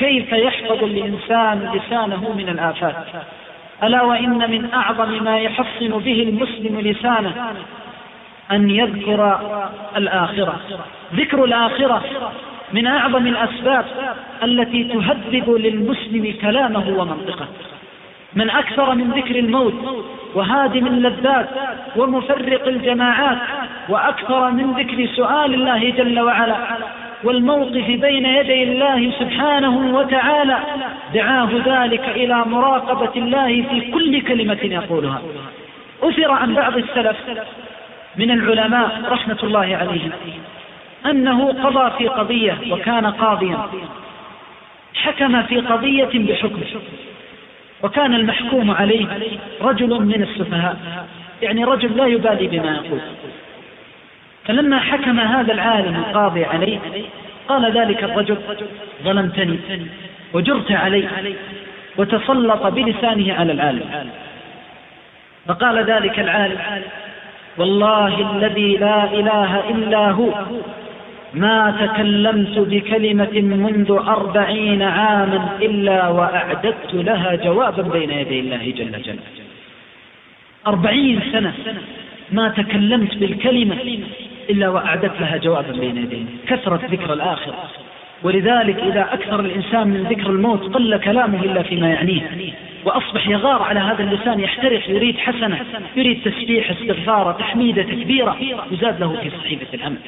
كيف يحفظ الإنسان لسانه من الآفات؟ ألا وإن من أعظم ما يحصن به المسلم لسانه أن يذكر الآخرة. ذكر الآخرة من أعظم الأسباب التي تهذب للمسلم كلامه ومنطقه. من أكثر من ذكر الموت وهادم اللذات ومفرق الجماعات وأكثر من ذكر سؤال الله جل وعلا والموقف بين يدي الله سبحانه وتعالى دعاه ذلك إلى مراقبة الله في كل كلمة يقولها. أثر عن بعض السلف من العلماء رحمة الله عليهم أنه قضى في قضية وكان قاضيا. حكم في قضية بحكم وكان المحكوم عليه رجل من السفهاء يعني رجل لا يبالي بما يقول. فلما حكم هذا العالم القاضي عليه قال ذلك الرجل ظلمتني وجرت علي وتسلط بلسانه على العالم. فقال ذلك العالم والله الذي لا إله إلا هو ما تكلمت بكلمة منذ أربعين عاما إلا وأعددت لها جوابا بين يدي الله جل جلاله. أربعين سنة ما تكلمت بالكلمة إلا وأعددت لها جوابا بين يديه كثرة ذكر الآخرة ولذلك إذا أكثر الإنسان من ذكر الموت قل كلامه إلا فيما يعنيه. وأصبح يغار على هذا اللسان يحترق يريد حسنة يريد تسبيح استغفار تحميد تكبيرة يزاد له في صحيفة الأمل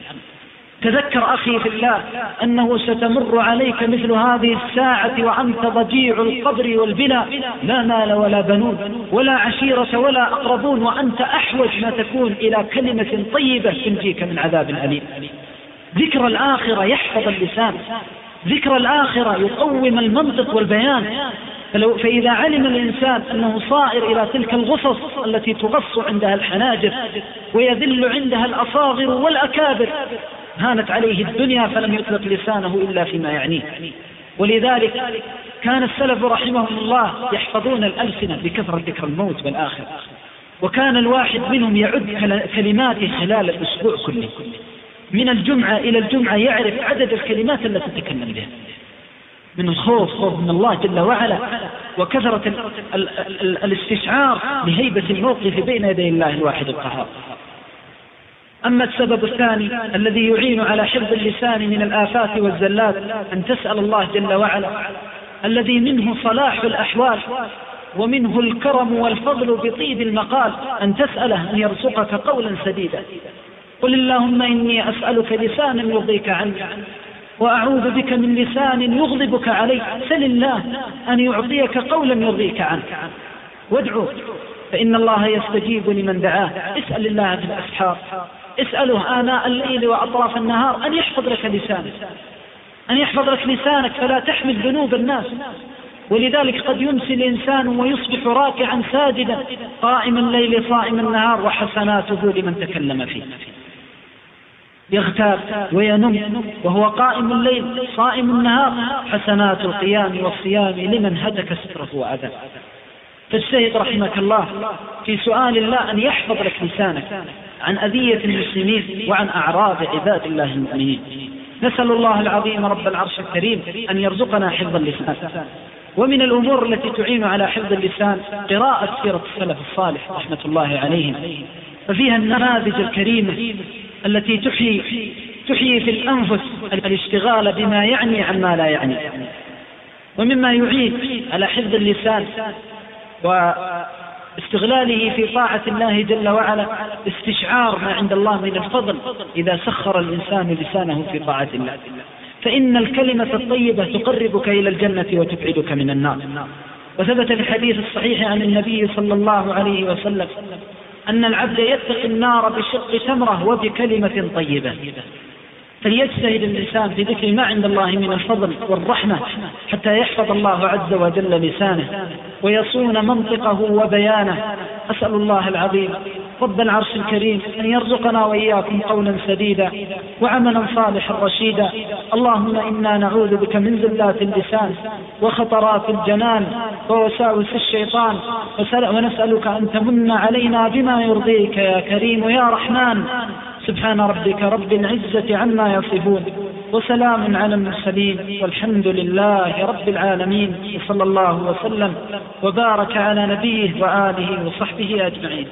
تذكر أخي في الله أنه ستمر عليك مثل هذه الساعة وأنت ضجيع القبر والبلا لا مال ولا بنون ولا عشيرة ولا أقربون وأنت أحوج ما تكون إلى كلمة طيبة تنجيك من عذاب أليم. ذكر الآخرة يحفظ اللسان ذكر الآخرة يقوم المنطق والبيان. فلو فإذا علم الإنسان أنه صائر إلى تلك الغصص التي تغص عندها الحناجر ويذل عندها الأصاغر والأكابر هانت عليه الدنيا فلم يطلق لسانه إلا فيما يعنيه. ولذلك كان السلف رحمهم الله يحفظون الألسنة بكثرة ذكر الموت والآخر. وكان الواحد منهم يعد كلماته خلال الأسبوع كله. من الجمعة إلى الجمعة يعرف عدد الكلمات التي تكلم بها. من الخوف خوف من الله جل وعلا وكثرة ال ال ال الاستشعار لهيبة الموقف بين يدي الله الواحد القهار. أما السبب الثاني الذي يعين على حفظ اللسان من الآفات والزلات أن تسأل الله جل وعلا الذي منه صلاح الأحوال ومنه الكرم والفضل بطيب المقال أن تسأله أن يرزقك قولا سديدا. قل اللهم إني أسألك لسانا يرضيك عني وأعوذ بك من لسان يغضبك علي سل الله أن يعطيك قولا يرضيك عنه. وادعو فإن الله يستجيب لمن دعاه. اسأل الله في الأسحار. اسأله آناء الليل وأطراف النهار أن يحفظ لك لسانك. أن يحفظ لك لسانك فلا تحمل ذنوب الناس. ولذلك قد يمسي الإنسان ويصبح راكعا ساجدا قائم الليل صائم النهار وحسناته لمن تكلم فيه. يغتاب وينم وهو قائم الليل صائم النهار حسنات القيام والصيام لمن هتك ستره وأذى. فاجتهد رحمك الله في سؤال الله أن يحفظ لك لسانك عن أذية المسلمين وعن أعراض عباد الله المؤمنين. نسأل الله العظيم رب العرش الكريم أن يرزقنا حفظ اللسان. ومن الأمور التي تعين على حفظ اللسان قراءة سيرة السلف الصالح رحمة الله عليهم. ففيها النماذج الكريمة التي تحيي تحيي في الأنفس الاشتغال بما يعني عما لا يعني. ومما يعين على حفظ اللسان واستغلاله في طاعة الله جل وعلا استشعار ما عند الله من الفضل إذا سخر الإنسان لسانه في طاعة الله. فإن الكلمة الطيبة تقربك إلى الجنة وتبعدك من النار. وثبت في الحديث الصحيح عن النبي صلى الله عليه وسلم أن العبد يتقي النار بشق تمرة وبكلمة طيبة. فليجتهد الإنسان في ذكر ما عند الله من الفضل والرحمة حتى يحفظ الله عز وجل لسانه ويصون منطقه وبيانه. أسأل الله العظيم رب العرش الكريم أن يرزقنا وإياكم قولا سديدا وعملا صالحا رشيدا. اللهم إنا نعوذ بك من زلات اللسان وخطرات الجنان ووساوس الشيطان. ونسألك أن تمن علينا بما يرضيك يا كريم يا رحمن. سبحان ربك رب العزة عما يصفون وسلام على المرسلين والحمد لله رب العالمين وصلى الله وسلم وبارك على نبيه وآله وصحبه أجمعين